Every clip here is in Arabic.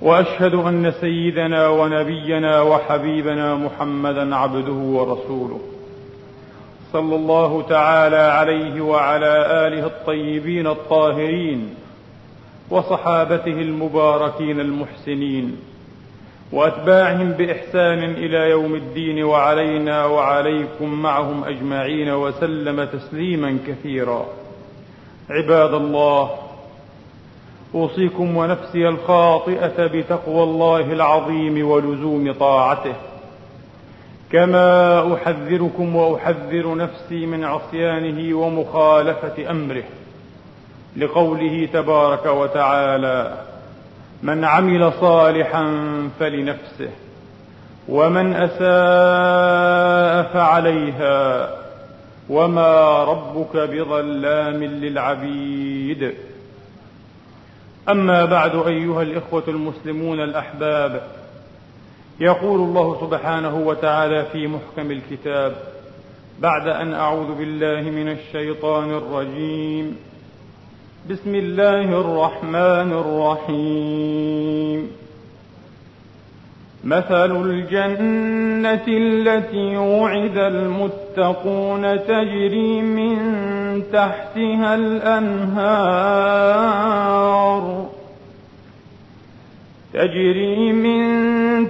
وأشهد أن سيدنا ونبينا وحبيبنا محمدا عبده ورسوله. صلى الله تعالى عليه وعلى آله الطيبين الطاهرين وصحابته المباركين المحسنين. وأتباعهم بإحسان إلى يوم الدين وعلينا وعليكم معهم أجمعين وسلم تسليما كثيرا. عباد الله أوصيكم ونفسي الخاطئة بتقوى الله العظيم ولزوم طاعته. كما أحذركم وأحذر نفسي من عصيانه ومخالفة أمره. لقوله تبارك وتعالى من عمل صالحا فلنفسه ومن أساء فعليها وما ربك بظلام للعبيد. أما بعد أيها الإخوة المسلمون الأحباب يقول الله سبحانه وتعالى في محكم الكتاب بعد أن أعوذ بالله من الشيطان الرجيم بسم الله الرحمن الرحيم. مثل الجنة التي وعد المتقون تجري من تحتها الأنهار. تجري من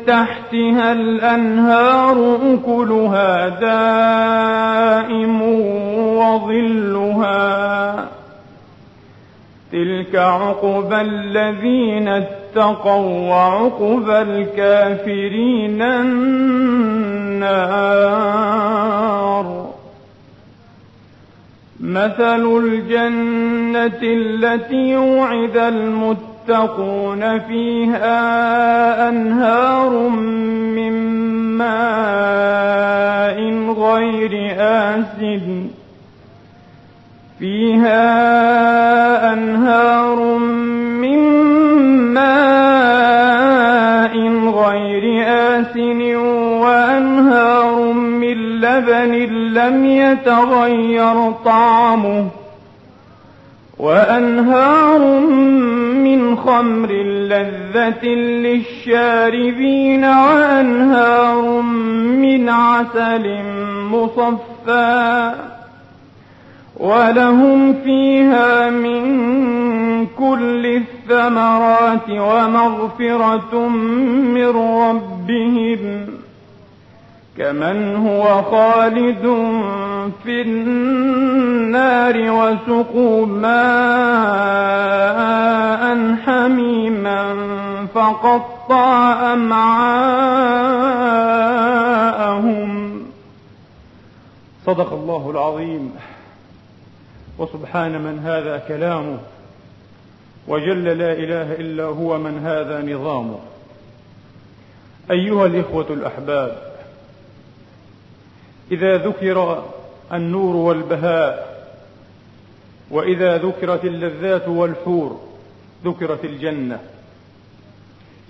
تحتها الأنهار أكلها دائم وظلها. تلك عقبى الذين اتقوا وعقبى الكافرين النار. مثل الجنة التي وعد المتقون فيها أنهار من ماء غير آسن. فيها أنهار من ماء غير آسن وأنهار من لبن لم يتغير طعمه. وأنهار من خمر لذة للشاربين وأنهار من عسل مصفى ولهم فيها من كل الثمرات ومغفرة من ربهم كمن هو خالد في النار وسقوا ماء حميما فقطع أمعاءهم. صدق الله العظيم. وسبحان من هذا كلامه. وجل لا إله إلا هو من هذا نظامه. أيها الإخوة الأحباب إذا ذكر النور والبهاء وإذا ذكرت اللذات والحور ذكرت الجنة.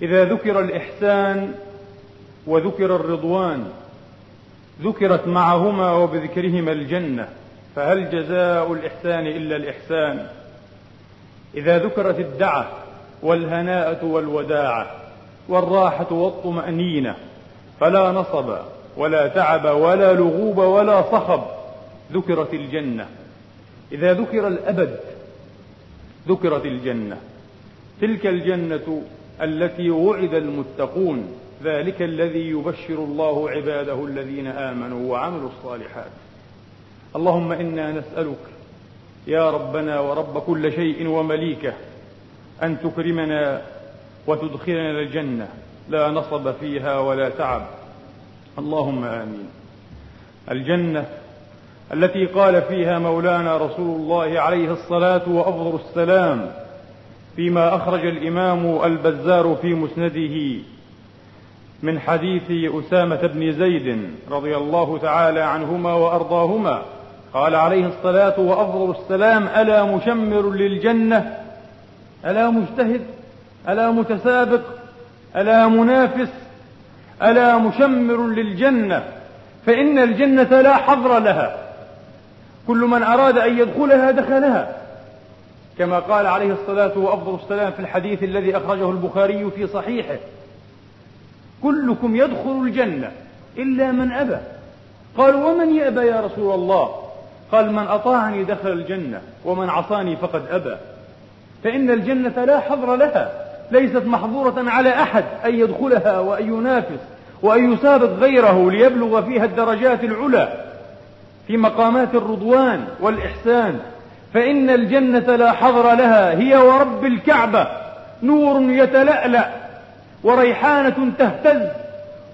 إذا ذكر الإحسان وذكر الرضوان ذكرت معهما وبذكرهما الجنة. فهل جزاء الإحسان إلا الإحسان؟ إذا ذكرت الدعة والهناءة والوداعة والراحة والطمأنينة فلا نصب. ولا تعب ولا لغوب ولا صخب ذكرت الجنة. إذا ذكر الأبد ذكرت الجنة. تلك الجنة التي وعد المتقون ذلك الذي يبشر الله عباده الذين آمنوا وعملوا الصالحات. اللهم إنا نسألك يا ربنا ورب كل شيء ومليكه أن تكرمنا وتدخلنا الجنة لا نصب فيها ولا تعب. اللهم آمين. الجنة التي قال فيها مولانا رسول الله عليه الصلاة وأفضل السلام فيما أخرج الإمام البزار في مسنده من حديث أسامة بن زيد رضي الله تعالى عنهما وأرضاهما قال عليه الصلاة وأفضل السلام ألا مشمر للجنة؟ ألا مجتهد؟ ألا متسابق؟ ألا منافس؟ ألا مشمر للجنة فإن الجنة لا حظر لها. كل من أراد أن يدخلها دخلها. كما قال عليه الصلاة وأفضل السلام في الحديث الذي أخرجه البخاري في صحيحه كلكم يدخل الجنة إلا من أبى. قالوا ومن يأبى يا رسول الله؟ قال من أطاعني دخل الجنة ومن عصاني فقد أبى. فإن الجنة لا حظر لها. ليست محظورة على أحد أن يدخلها وأن ينافس وأن يسابق غيره ليبلغ فيها الدرجات العلى في مقامات الرضوان والإحسان. فإن الجنة لا حظر لها هي ورب الكعبة نور يتلألأ وريحانة تهتز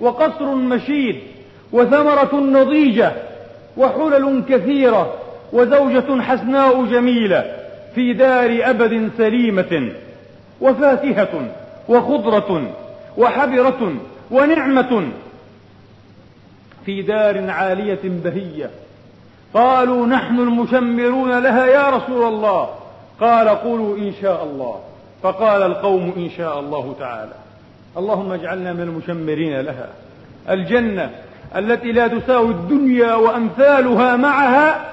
وقصر مشيد وثمرة نضيجة وحلل كثيرة وزوجة حسناء جميلة في دار أبد سليمة. وفاكهة وخضرة وحبرة ونعمة. في دار عالية بهية. قالوا نحن المشمرون لها يا رسول الله. قال قولوا إن شاء الله. فقال القوم إن شاء الله تعالى. اللهم اجعلنا من المشمرين لها. الجنة التي لا تساوي الدنيا وأمثالها معها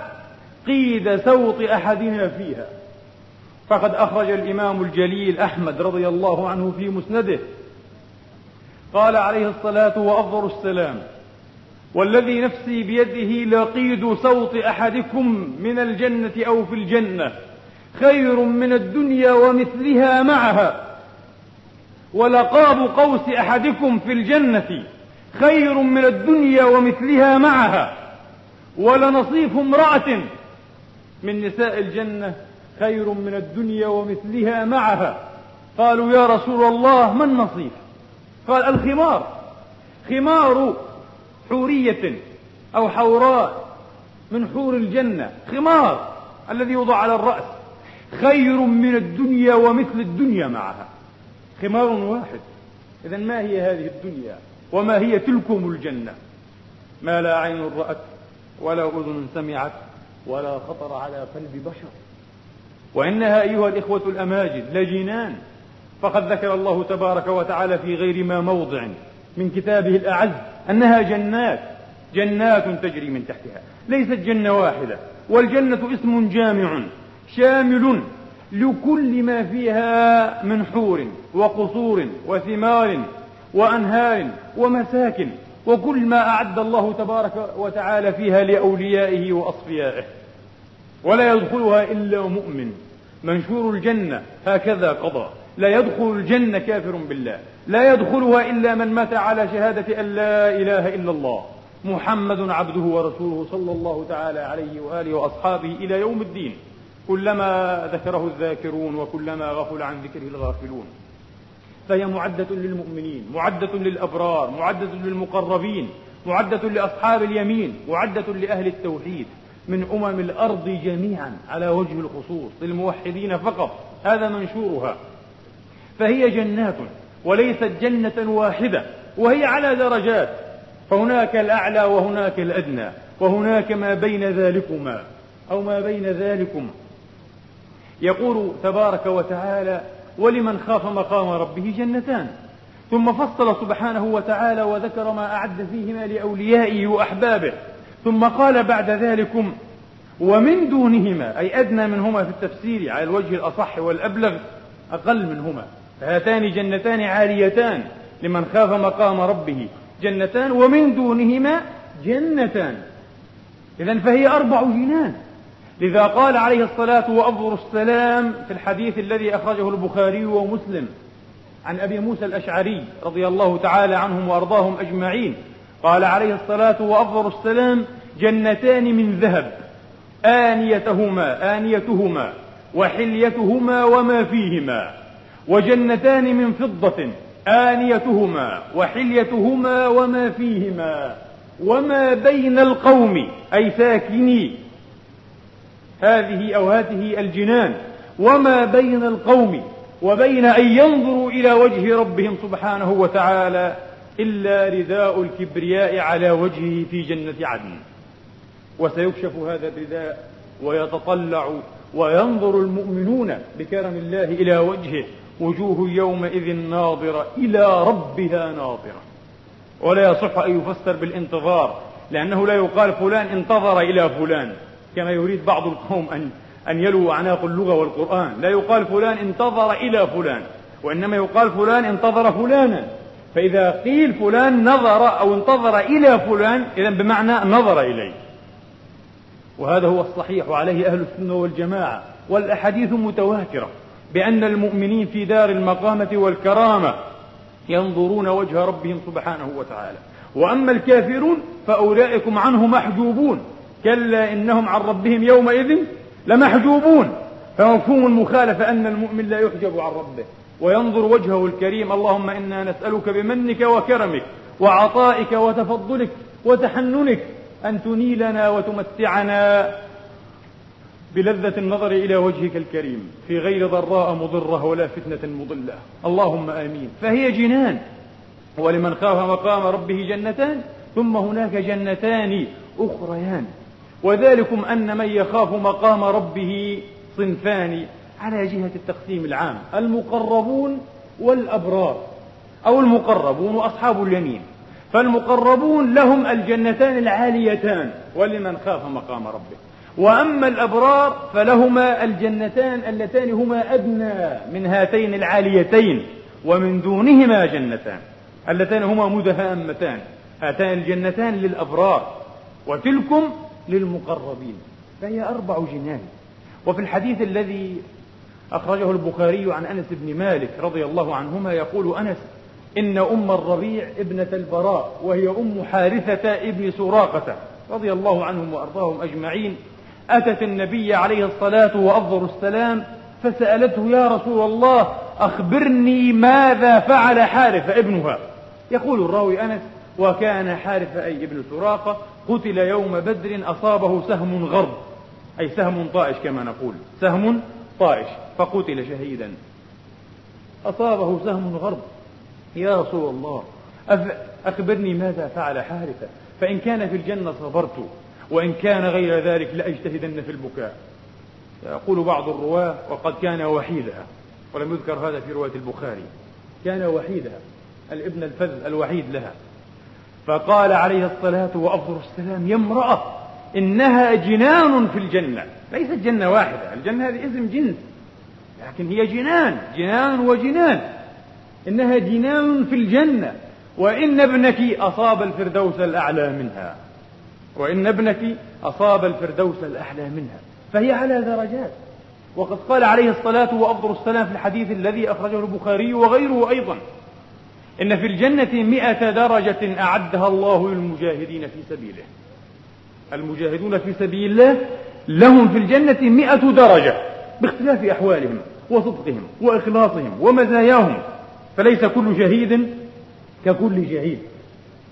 قيد سوط أحدنا فيها. فقد أخرج الإمام الجليل أحمد رضي الله عنه في مسنده. قال عليه الصلاة وأفضل السلام والذي نفسي بيده لقيد صوت أحدكم من الجنة أو في الجنة خير من الدنيا ومثلها معها. ولقاب قوس أحدكم في الجنة خير من الدنيا ومثلها معها. ولنصيف امرأة من نساء الجنة خير من الدنيا ومثلها معها. قالوا يا رسول الله ما النصيف قال الخمار. خمار حورية أو حوراء من حور الجنة. خمار الذي يوضع على الرأس. خير من الدنيا ومثل الدنيا معها. خمار واحد. إذا ما هي هذه الدنيا؟ وما هي تلكم الجنة؟ ما لا عين رأت ولا أذن سمعت ولا خطر على قلب بشر. وإنها أيها الإخوة الأماجد لجنان فقد ذكر الله تبارك وتعالى في غير ما موضع من كتابه الأعز أنها جنات جنات تجري من تحتها ليست جنة واحدة والجنة اسم جامع شامل لكل ما فيها من حور وقصور وثمار وأنهار ومساكن وكل ما أعد الله تبارك وتعالى فيها لأوليائه وأصفيائه. ولا يدخلها إلا مؤمن. منشور الجنة هكذا قضى. لا يدخل الجنة كافر بالله. لا يدخلها إلا من مات على شهادة أن لا إله إلا الله. محمد عبده ورسوله صلى الله تعالى عليه وآله وأصحابه إلى يوم الدين. كلما ذكره الذاكرون وكلما غفل عن ذكره الغافلون. فهي معدة للمؤمنين معدة للأبرار معدة للمقربين معدة لأصحاب اليمين معدة لأهل التوحيد. من أمم الأرض جميعا على وجه الخصوص للموحدين فقط. هذا منشورها. فهي جنات وليست جنة واحدة وهي على درجات. فهناك الأعلى وهناك الأدنى وهناك ما بين ذلكما أو ما بين ذلكم. يقول تبارك وتعالى ولمن خاف مقام ربه جنتان ثم فصل سبحانه وتعالى وذكر ما أعد فيهما لأوليائه وأحبابه ثم قال بعد ذلكم ومن دونهما أي أدنى منهما في التفسير على الوجه الأصح والأبلغ أقل منهما. هاتان جنتان عاليتان لمن خاف مقام ربه. جنتان ومن دونهما جنتان. إذا فهي أربع جنان. لذا قال عليه الصلاة وأفضل السلام في الحديث الذي أخرجه البخاري ومسلم. عن أبي موسى الأشعري رضي الله تعالى عنهم وأرضاهم أجمعين. قال عليه الصلاة وأفضل السلام جنتان من ذهب آنيتهما آنيتهما وحليتهما وما فيهما وجنتان من فضة آنيتهما وحليتهما وما فيهما وما بين القوم أي ساكني هذه أو هذه الجنان وما بين القوم وبين أن ينظروا إلى وجه ربهم سبحانه وتعالى إلا رداء الكبرياء على وجهه في جنة عدن. وسيكشف هذا الرداء ويتطلع وينظر المؤمنون بكرم الله إلى وجهه وجوه يومئذ ناظرة إلى ربها ناظرة. ولا يصح أن يفسر بالانتظار لأنه لا يقال فلان انتظر إلى فلان. كما يريد بعض القوم أن أن يلو أعناق اللغة والقرآن. لا يقال فلان انتظر إلى فلان وإنما يقال فلان انتظر فلانا. فإذا قيل فلان نظر أو انتظر إلى فلان إذا بمعنى نظر إليه. وهذا هو الصحيح وعليه أهل السنة والجماعة. والأحاديث متواترة بأن المؤمنين في دار المقامة والكرامة ينظرون وجه ربهم سبحانه وتعالى. وأما الكافرون فأولئكم عنه محجوبون. كلا إنهم عن ربهم يومئذ لمحجوبون. فمفهوم المخالفة أن المؤمن لا يحجب عن ربه. وينظر وجهه الكريم اللهم إنا نسألك بمنك وكرمك وعطائك وتفضلك وتحننك أن تنيلنا وتمتعنا بلذة النظر إلى وجهك الكريم في غير ضراء مضرة ولا فتنة مضلة. اللهم آمين. فهي جنان. ولمن خاف مقام ربه جنتان ثم هناك جنتان أخريان. وذلكم أن من يخاف مقام ربه صنفان. على جهة التقسيم العام المقربون والأبرار أو المقربون وأصحاب اليمين. فالمقربون لهم الجنتان العاليتان ولمن خاف مقام ربه. وأما الأبرار فلهما الجنتان اللتان هما أدنى من هاتين العاليتين ومن دونهما جنتان. اللتان هما مدهامتان. هاتان الجنتان للأبرار وتلكم للمقربين. فهي أربع جنان. وفي الحديث الذي أخرجه البخاري عن أنس بن مالك رضي الله عنهما يقول أنس إن أم الربيع ابنة البراء وهي أم حارثة ابن سراقة رضي الله عنهم وأرضاهم أجمعين. أتت النبي عليه الصلاة وأفضل السلام فسألته يا رسول الله أخبرني ماذا فعل حارثة ابنها؟ يقول الراوي أنس وكان حارثة أي ابن سراقة قتل يوم بدر أصابه سهم غرب. أي سهم طائش كما نقول. سهم طائش فقتل شهيدا. أصابه سهم غرب. يا رسول الله أخبرني ماذا فعل حارثة فإن كان في الجنة صبرت وإن كان غير ذلك لأجتهدن في البكاء. يقول بعض الرواة وقد كان وحيدها. ولم يذكر هذا في رواية البخاري. كان وحيدها الابن الفذ الوحيد لها. فقال عليه الصلاة وأفضل السلام يا امرأة إنها جنان في الجنة. ليست جنة واحدة. الجنة هذه اسم جنس لكن هي جنان جنان وجنان. إنها جنان في الجنة. وإن ابنك أصاب الفردوس الأعلى منها. وإن ابنك أصاب الفردوس الأعلى منها. فهي على درجات. وقد قال عليه الصلاة وأفضل السلام في الحديث الذي أخرجه البخاري وغيره أيضا. إن في الجنة مئة درجة أعدها الله للمجاهدين في سبيله. المجاهدون في سبيل الله لهم في الجنة مئة درجة باختلاف أحوالهم وصدقهم وإخلاصهم ومزاياهم. فليس كل شهيد ككل شهيد.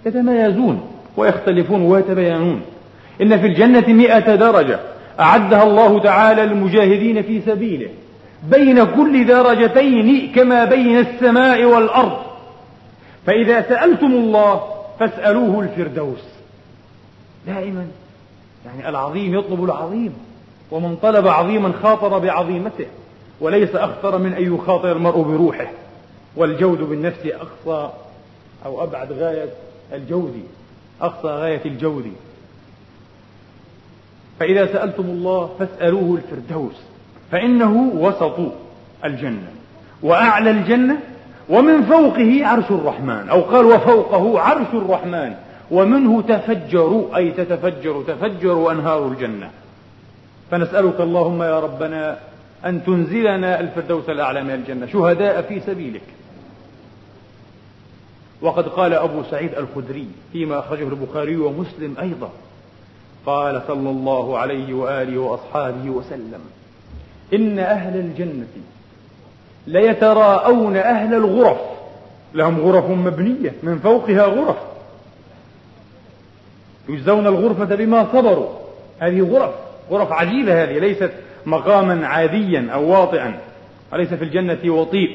يتميزون ويختلفون ويتبينون إن في الجنة مئة درجة أعدها الله تعالى للمجاهدين في سبيله. بين كل درجتين كما بين السماء والأرض. فإذا سألتم الله فاسألوه الفردوس. دائما يعني العظيم يطلب العظيم ومن طلب عظيما خاطر بعظيمته وليس أخطر من أن يخاطر المرء بروحه. والجود بالنفس أقصى أو أبعد غاية الجود أقصى غاية الجود. فإذا سألتم الله فاسألوه الفردوس فإنه وسط الجنة وأعلى الجنة ومن فوقه عرش الرحمن أو قال وفوقه عرش الرحمن. ومنه تفجر أي تتفجر تفجر أنهار الجنة. فنسألك اللهم يا ربنا أن تنزلنا الفردوس الأعلى من الجنة شهداء في سبيلك. وقد قال أبو سعيد الخدري فيما أخرجه البخاري ومسلم أيضا قال صلى الله عليه وآله وأصحابه وسلم إن أهل الجنة ليتراءون أهل الغرف لهم غرف مبنية من فوقها غرف يجزون الغرفة بما صبروا. هذه غرف غرف عجيبة هذه ليست مقاما عاديا أو واطئا أليس في الجنة وطيء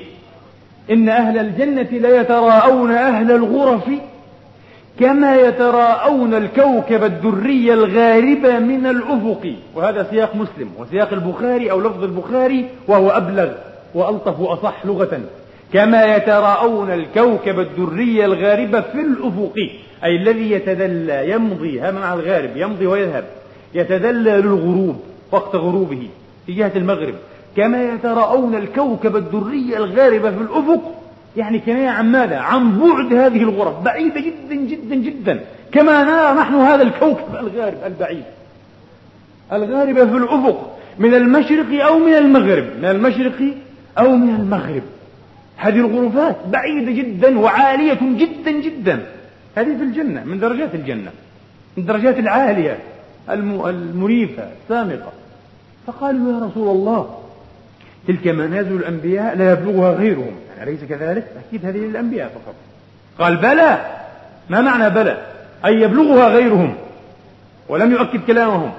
إن أهل الجنة ليتراءون أهل الغرف كما يتراءون الكوكب الدري الغارب من الأفق. وهذا سياق مسلم وسياق البخاري أو لفظ البخاري وهو أبلغ وألطف وأصح لغة. كما يتراءون الكوكب الدري الغارب في الأفق أي الذي يتدلى يمضي هذا مع الغارب يمضي ويذهب يتدلى للغروب وقت غروبه في جهة المغرب. كما يتراءون الكوكب الدري الغارب في الأفق يعني كناية عن ماذا؟ عن بعد هذه الغرف بعيدة جدا جدا جدا. كما نرى نحن هذا الكوكب الغارب البعيد. الغارب في الأفق من المشرق أو من المغرب؟ من المشرق أو من المغرب. هذه الغرفات بعيدة جدا وعالية جدا جدا. هذه في الجنة من درجات الجنة من الدرجات العالية المريفة السامقة. فقالوا يا رسول الله تلك منازل الأنبياء لا يبلغها غيرهم. أليس كذلك؟ أكيد هذه للأنبياء فقط. قال بلى. ما معنى بلى؟ أي يبلغها غيرهم. ولم يؤكد كلامهم.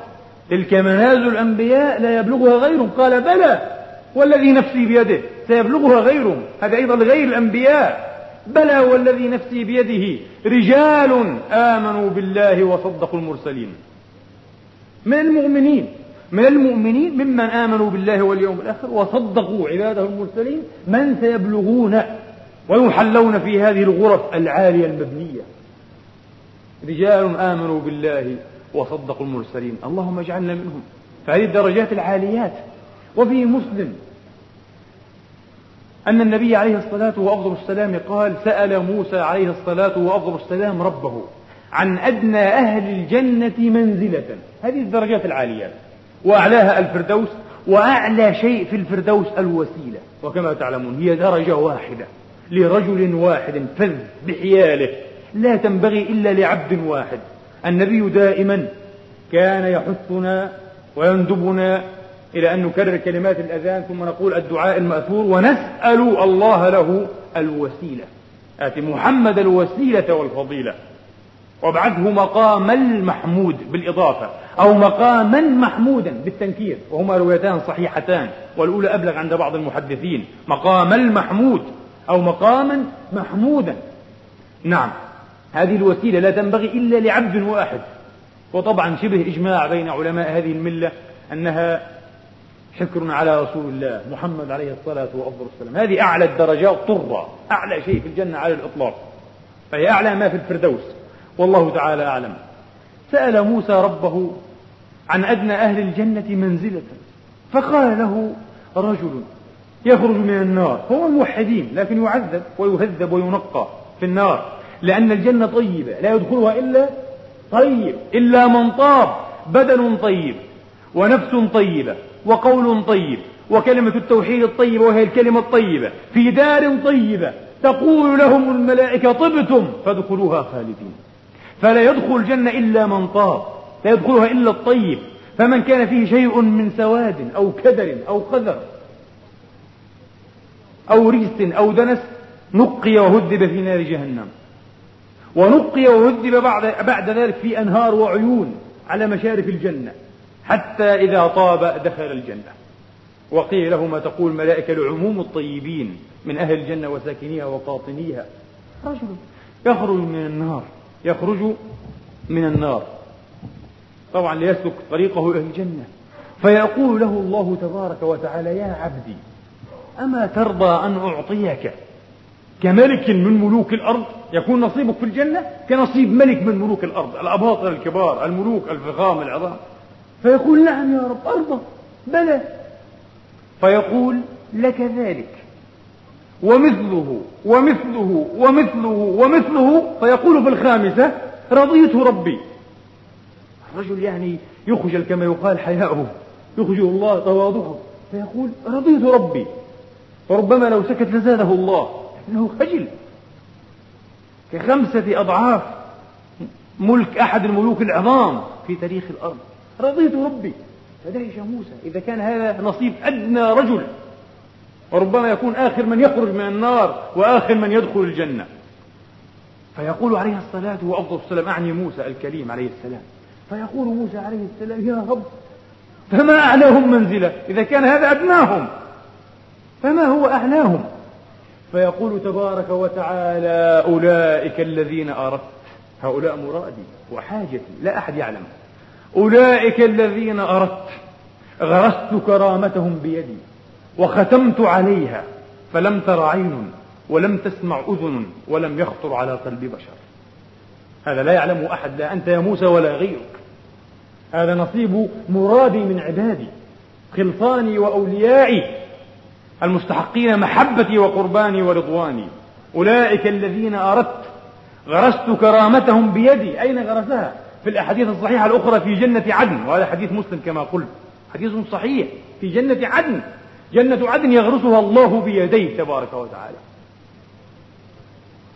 تلك منازل الأنبياء لا يبلغها غيرهم. قال بلى. والذي نفسي بيده سيبلغها غيرهم هذا أيضا غير الأنبياء. بلى والذي نفسي بيده رجال آمنوا بالله وصدقوا المرسلين. من المؤمنين من المؤمنين ممن آمنوا بالله واليوم الآخر وصدقوا عباده المرسلين من سيبلغون ويحلون في هذه الغرف العالية المبنية. رجال آمنوا بالله وصدقوا المرسلين. اللهم اجعلنا منهم. فهذه الدرجات العاليات. وفي مسلم أن النبي عليه الصلاة وأفضل السلام قال سأل موسى عليه الصلاة وأفضل السلام ربه عن أدنى أهل الجنة منزلة. هذه الدرجات العاليات وأعلاها الفردوس وأعلى شيء في الفردوس الوسيلة. وكما تعلمون هي درجة واحدة لرجل واحد فذ بحياله. لا تنبغي إلا لعبد واحد. النبي دائما كان يحثنا ويندبنا إلى أن نكرر كلمات الأذان ثم نقول الدعاء المأثور ونسأل الله له الوسيلة. آت محمد الوسيلة والفضيلة. وابعثه مقام المحمود بالإضافة أو مقاما محمودا بالتنكير. وهما روايتان صحيحتان. والأولى أبلغ عند بعض المحدثين. مقام المحمود أو مقاما محمودا. نعم. هذه الوسيلة لا تنبغي إلا لعبد واحد. وطبعا شبه إجماع بين علماء هذه الملة أنها شكر على رسول الله محمد عليه الصلاة والسلام هذه أعلى الدرجات طرة أعلى شيء في الجنة على الإطلاق. فهي أعلى ما في الفردوس. والله تعالى أعلم. سأل موسى ربه عن أدنى أهل الجنة منزلة. فقال له رجل يخرج من النار. هو الموحدين لكن يعذب ويهذب وينقى في النار. لأن الجنة طيبة لا يدخلها إلا طيب. إلا من طاب بدن طيب ونفس طيبة. وقول طيب وكلمة التوحيد الطيبة وهي الكلمة الطيبة. في دار طيبة تقول لهم الملائكة طبتم فادخلوها خالدين. فلا يدخل الجنة إلا من طاب لا يدخلها إلا الطيب. فمن كان فيه شيء من سواد أو كدر أو قذر أو رجس أو دنس نقي وهذب في نار جهنم. ونقي وهذب بعد, بعد ذلك في أنهار وعيون على مشارف الجنة. حتى إذا طاب دخل الجنة. وقيل له ما تقول ملائكة لعموم الطيبين من أهل الجنة وساكنيها وقاطنيها. رجل. يخرج من النار. يخرج من النار. طبعا ليسلك طريقه إلى الجنة. فيقول له الله تبارك وتعالى يا عبدي أما ترضى أن أعطيك كملك من ملوك الأرض؟ يكون نصيبك في الجنة؟ كنصيب ملك من ملوك الأرض. الأباطرة الكبار الملوك الفخام العظام. فيقول نعم يا رب أرضى. بلى. فيقول لك ذلك. ومثله ومثله ومثله ومثله. فيقول في الخامسة رضيت ربي. الرجل يعني يخجل كما يقال حياؤه. يخجل الله تواضعه فيقول رضيت ربي. وربما لو سكت لزاده الله. لكنه خجل. كخمسة أضعاف ملك أحد الملوك العظام في تاريخ الأرض. رضيت ربي. فدهش موسى. إذا كان هذا نصيب أدنى رجل وربما يكون آخر من يخرج من النار وآخر من يدخل الجنة. فيقول عليه الصلاة وأفضل السلام أعني موسى الكليم عليه السلام. فيقول موسى عليه السلام يا رب فما أعلاهم منزلة؟ إذا كان هذا أدناهم فما هو أعلاهم؟ فيقول تبارك وتعالى أولئك الذين أردت. هؤلاء مرادي وحاجتي لا أحد يعلم. أولئك الذين أردت غرست كرامتهم بيدي وختمت عليها فلم تر عين ولم تسمع أذن ولم يخطر على قلب بشر. هذا لا يعلمه أحد لا أنت يا موسى ولا غيرك. هذا نصيب مرادي من عبادي خلصاني وأوليائي المستحقين محبتي وقرباني ورضواني. أولئك الذين أردت غرست كرامتهم بيدي. أين غرسها؟ في الأحاديث الصحيحة الأخرى في جنة عدن وهذا حديث مسلم كما قلت. حديث صحيح في جنة عدن. جنة عدن يغرسها الله بيديه تبارك وتعالى.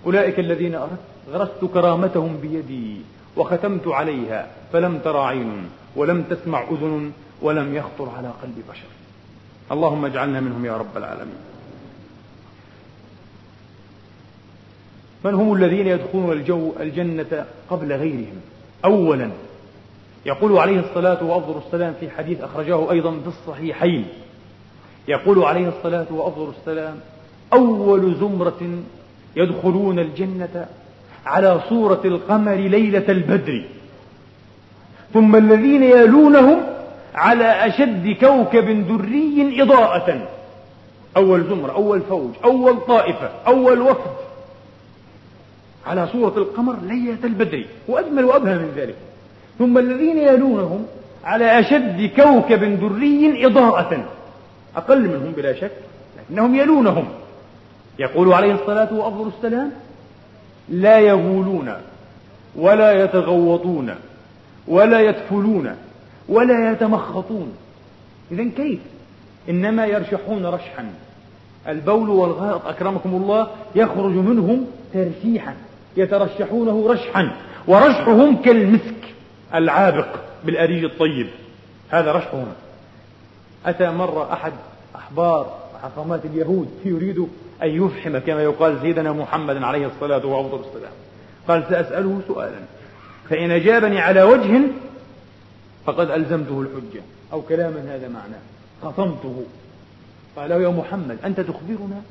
أولئك الذين أردت غرست كرامتهم بيدي وختمت عليها فلم تر عين ولم تسمع أذن ولم يخطر على قلب بشر. اللهم اجعلنا منهم يا رب العالمين. من هم الذين يدخلون الجو الجنة قبل غيرهم؟ أولا يقول عليه الصلاة وأفضل السلام في حديث أخرجه أيضا في الصحيحين. يقول عليه الصلاة وأفضل السلام أول زمرة يدخلون الجنة على صورة القمر ليلة البدر. ثم الذين يلونهم على أشد كوكب دري إضاءة. أول زمرة أول فوج أول طائفة أول وفد. على صورة القمر ليلة البدر وأجمل وأبهى من ذلك. ثم الذين يلونهم على أشد كوكب دري إضاءة أقل منهم بلا شك لكنهم يلونهم. يقول عليه الصلاة وأفضل السلام لا يغولون ولا يتغوطون ولا يتفلون ولا يتمخطون. إذا كيف؟ إنما يرشحون رشحا. البول والغائط أكرمكم الله يخرج منهم ترشيحا. يترشحونه رشحا ورشحهم كالمسك العابق بالأريج الطيب. هذا رشحهم. أتى مرة أحد أحبار وحكمات اليهود يريد أن يفحم كما يقال سيدنا محمد عليه الصلاة والسلام. قال سأسأله سؤالا فإن أجابني على وجه فقد ألزمته الحجة أو كلاما هذا معناه. خصمته. قال له يا محمد أنت تخبرنا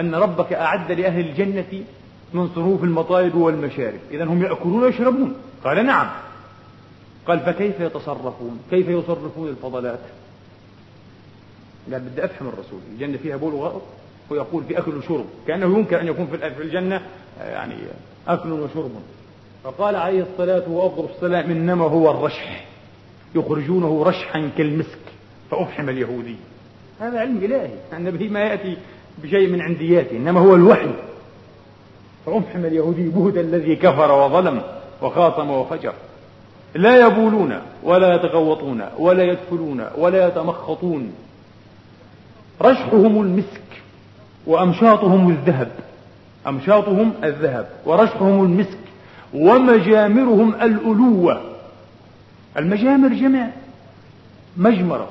أن ربك أعد لأهل الجنة من صنوف المطالب والمشارب. إذا هم يأكلون ويشربون. قال نعم. قال فكيف يتصرفون؟ كيف يصرفون الفضلات؟ قال بدي أفهم الرسول. الجنة فيها بول وغائط؟ ويقول في أكل وشرب. كأنه ينكر أن يكون في الجنة يعني أكل وشرب. فقال عليه الصلاة وأفضل السلام إنما هو الرشح. يخرجونه رشحا كالمسك. فأفحم اليهودي. هذا علم إلهي. النبي ما يأتي بشيء من عندياته إنما هو الوحي. فأفحم اليهودي بهد الذي كفر وظلم وخاصم وفجر. لا يبولون ولا يتغوطون ولا يدفلون ولا يتمخطون. رشحهم المسك وأمشاطهم الذهب. أمشاطهم الذهب ورشحهم المسك ومجامرهم الألوة. المجامر جمع مجمرة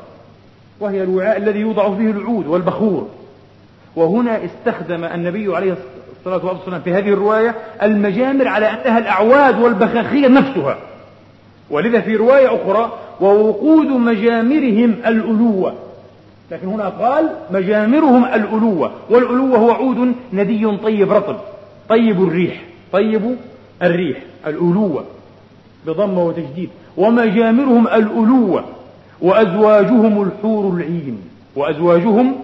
وهي الوعاء الذي يوضع فيه العود والبخور. وهنا استخدم النبي عليه الصلاة والسلام في هذه الرواية المجامر على أنها الأعواد والبخاخية نفسها. ولذا في رواية أخرى ووقود مجامرهم الألوة. لكن هنا قال مجامرهم الألوة والألوة هو عود ندي طيب رطب طيب الريح طيب الريح الألوة بضمة وتجديد. ومجامرهم الألوة وأزواجهم الحور العين وأزواجهم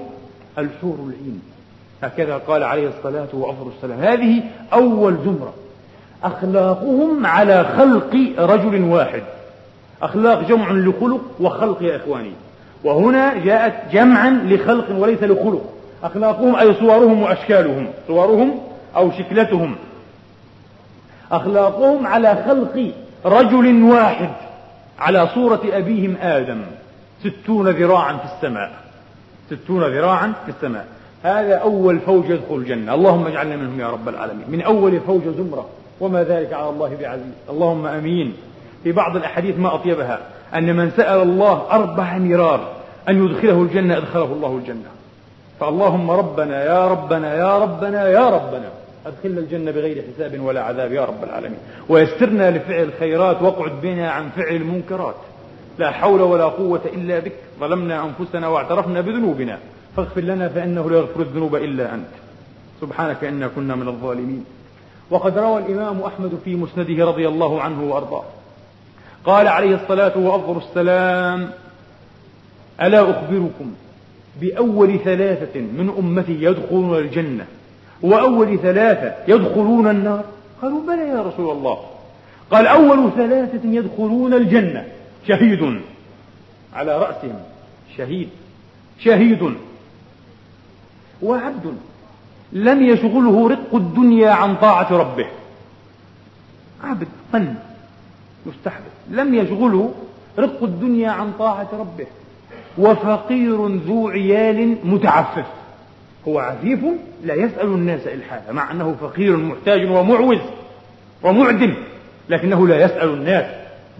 الحور العين. هكذا قال عليه الصلاة وأفضل السلام. هذه أول زمرة. أخلاقهم على خلق رجل واحد. أخلاق جمع لخلق وخلق يا إخواني. وهنا جاءت جمعا لخلق وليس لخلق. أخلاقهم أي صورهم وأشكالهم. صورهم أو شكلتهم. أخلاقهم على خلق رجل واحد. على صورة أبيهم آدم. ستون ذراعا في السماء. ستون ذراعا في السماء. هذا أول فوج يدخل الجنة. اللهم اجعلنا منهم يا رب العالمين. من أول فوج زمرة وما ذلك على الله بعزيز. اللهم أمين. في بعض الأحاديث ما أطيبها أن من سأل الله أربع مرار أن يدخله الجنة أدخله الله الجنة. فاللهم ربنا يا ربنا يا ربنا يا ربنا. أدخلنا الجنة بغير حساب ولا عذاب يا رب العالمين. ويسرنا لفعل الخيرات واقعد بنا عن فعل المنكرات. لا حول ولا قوة إلا بك. ظلمنا أنفسنا واعترفنا بذنوبنا. فاغفر لنا فإنه لا يغفر الذنوب إلا أنت. سبحانك إنا كنا من الظالمين. وقد روى الإمام أحمد في مسنده رضي الله عنه وأرضاه. قال عليه الصلاة وأفضل السلام ألا أخبركم بأول ثلاثة من أمتي يدخلون الجنة وأول ثلاثة يدخلون النار؟ قالوا بلى يا رسول الله. قال أول ثلاثة يدخلون الجنة. شهيد. على رأسهم. شهيد. شهيد. وعبد لم يشغله رق الدنيا عن طاعة ربه. عبد من مستحبب. لم يشغله رق الدنيا عن طاعة ربه. وفقير ذو عيال متعفف. هو عفيف لا يسأل الناس إلحافا مع أنه فقير محتاج ومعوز ومعدم لكنه لا يسأل الناس.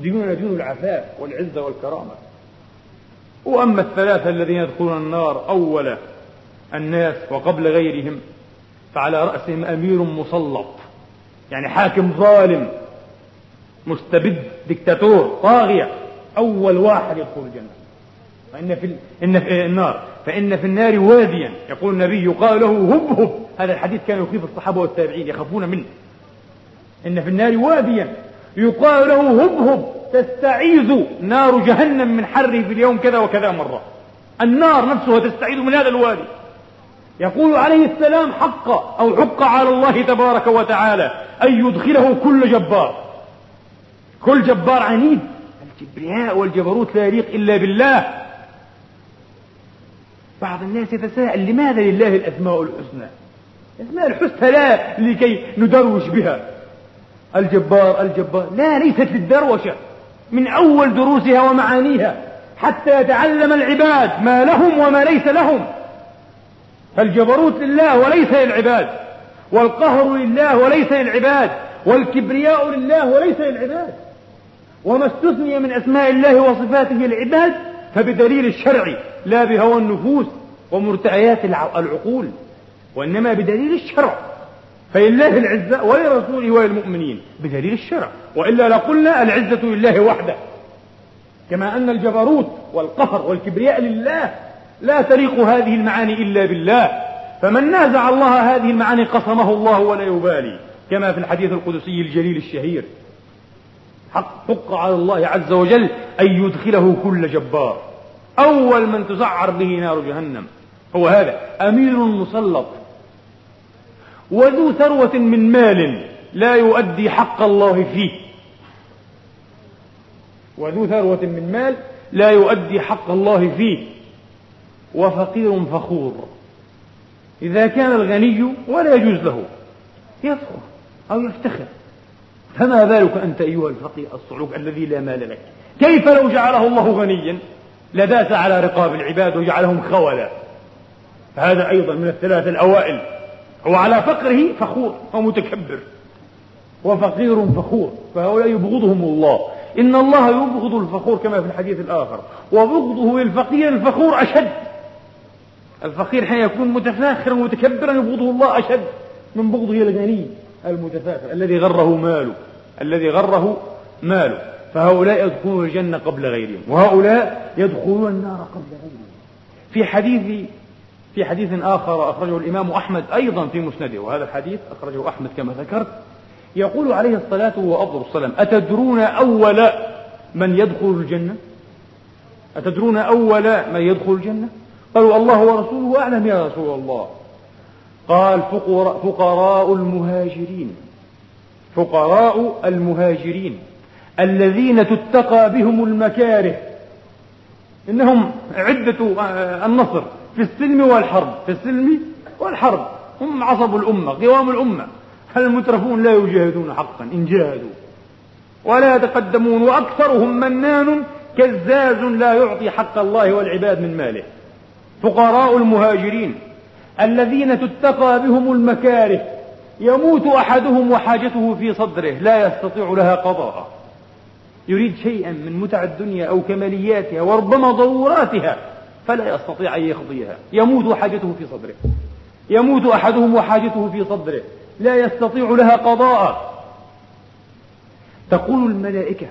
ديننا دين العفاف والعزة والكرامة. وأما الثلاثة الذين يدخلون النار أول الناس وقبل غيرهم فعلى رأسهم أمير مسلط يعني حاكم ظالم مستبد دكتاتور طاغية أول واحد يدخل الجنة. فإن في إن في النار. فإن في النار واديا. يقول النبي يقال له هب هب. هذا الحديث كان يخيف الصحابة والتابعين يخافون منه. إن في النار واديا. يقال له هب هب. تستعيذ نار جهنم من حره في اليوم كذا وكذا مرة. النار نفسها تستعيذ من هذا الوادي. يقول عليه السلام حق أو حق على الله تبارك وتعالى أن يدخله كل جبار. كل جبار عنيد. الكبرياء والجبروت لا يليق إلا بالله. بعض الناس يتساءل لماذا لله الأسماء الحسنى؟ الأسماء الحسنى لا لكي ندروش بها. الجبار الجبار لا ليست للدروشة. من أول دروسها ومعانيها. حتى يتعلم العباد ما لهم وما ليس لهم. فالجبروت لله وليس للعباد والقهر لله وليس للعباد والكبرياء لله وليس للعباد. وما استثني من أسماء الله وصفاته للعباد فبدليل الشرع لا بهوى النفوس ومرتعيات العقول وإنما بدليل الشرع. فلله العزة ولرسوله وللمؤمنين بدليل الشرع. وإلا لقلنا العزة لله وحده. كما أن الجبروت والقهر والكبرياء لله لا تليق هذه المعاني إلا بالله. فمن نازع الله هذه المعاني قصمه الله ولا يبالي كما في الحديث القدسي الجليل الشهير. حق حق على الله عز وجل أن يدخله كل جبار. أول من تسعر به نار جهنم. هو هذا أمير مسلط. وذو ثروة من مال لا يؤدي حق الله فيه. وذو ثروة من مال لا يؤدي حق الله فيه. وفقير فخور. إذا كان الغني ولا يجوز له يفخر أو يفتخر. فما بالك أنت أيها الفقير الصعوك الذي لا مال لك؟ كيف لو جعله الله غنيا؟ لداس على رقاب العباد وجعلهم خولا هذا أيضا من الثلاثة الأوائل. هو على فقره فخور ومتكبر. وفقير فخور فهؤلاء يبغضهم الله. إن الله يبغض الفخور كما في الحديث الآخر. وبغضه للفقير الفخور أشد. الفقير حين يكون متفاخرا ومتكبرا يبغضه الله أشد من بغضه الغني المتفاخر الذي غره ماله الذي غره ماله. فهؤلاء يدخلون الجنة قبل غيرهم وهؤلاء يدخلون النار قبل غيرهم. في حديث في حديث آخر أخرجه الإمام أحمد أيضا في مسنده وهذا الحديث أخرجه أحمد كما ذكرت. يقول عليه الصلاة وأفضل السلام أتدرون أول من يدخل الجنة؟ أتدرون أول من يدخل الجنة؟ قالوا الله ورسوله أعلم يا رسول الله. قال فقراء, المهاجرين. فقراء المهاجرين. الذين تتقى بهم المكاره. إنهم عدة آه، النصر في السلم والحرب. في السلم والحرب. هم عصب الأمة قوام الأمة. المترفون لا يجاهدون حقا إن جاهدوا. ولا يتقدمون وأكثرهم منان كزاز لا يعطي حق الله والعباد من ماله. فقراء المهاجرين الذين تتقى بهم المكاره يموت أحدهم وحاجته في صدره لا يستطيع لها قضاء. يريد شيئا من متع الدنيا أو كمالياتها وربما ضروراتها فلا يستطيع أن يقضيها. يموت وحاجته في صدره. يموت أحدهم وحاجته في صدره لا يستطيع لها قضاء. تقول الملائكة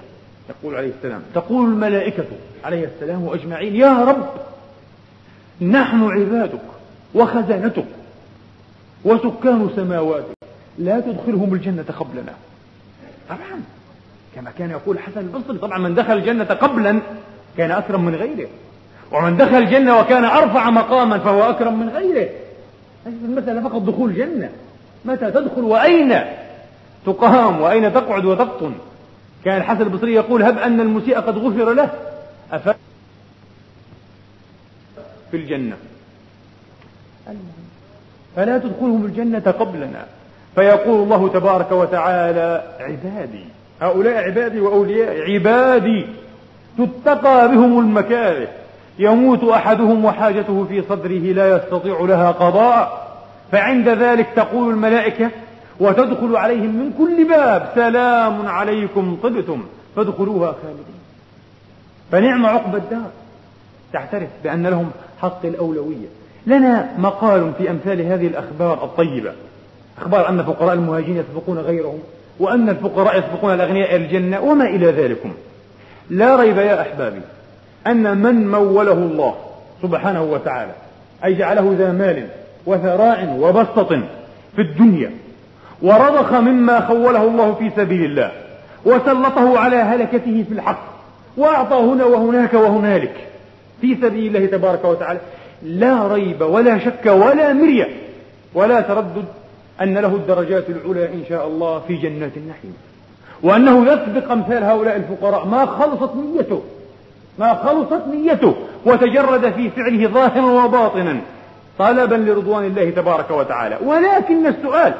يقول عليه السلام تقول الملائكة عليه السلام أجمعين يا رب نحن عبادك وخزانتك وسكان سماواتك. لا تدخلهم الجنة قبلنا. طبعا. كما كان يقول حسن البصري طبعا من دخل الجنة قبلا كان أكرم من غيره. ومن دخل الجنة وكان أرفع مقاما فهو أكرم من غيره. المسألة فقط دخول الجنة. متى تدخل وأين تقام وأين تقعد وتقطن كان الحسن البصري يقول هب أن المسيء قد غفر له. أف في الجنة. فلا تدخلهم الجنة قبلنا. فيقول الله تبارك وتعالى عبادي هؤلاء عبادي وأولياء عبادي تتقى بهم المكاره. يموت أحدهم وحاجته في صدره لا يستطيع لها قضاء. فعند ذلك تقول الملائكة وتدخل عليهم من كل باب سلام عليكم طبتم فادخلوها خالدين. فنعم عقب الدار. تعترف بأن لهم حق الأولوية. لنا مقال في أمثال هذه الأخبار الطيبة. أخبار أن فقراء المهاجرين يسبقون غيرهم وأن الفقراء يسبقون الأغنياء الجنة وما إلى ذلكم. لا ريب يا أحبابي أن من موله الله سبحانه وتعالى أي جعله ذا مال وثراء وبسطة في الدنيا ورضخ مما خوله الله في سبيل الله وسلطه على هلكته في الحق وأعطى هنا وهناك وهنالك. في سبيل الله تبارك وتعالى لا ريب ولا شك ولا مرية ولا تردد أن له الدرجات العلى إن شاء الله في جنات النعيم. وأنه يسبق أمثال هؤلاء الفقراء ما خلصت نيته ما خلصت نيته وتجرد في فعله ظاهرا وباطنا طلبا لرضوان الله تبارك وتعالى. ولكن السؤال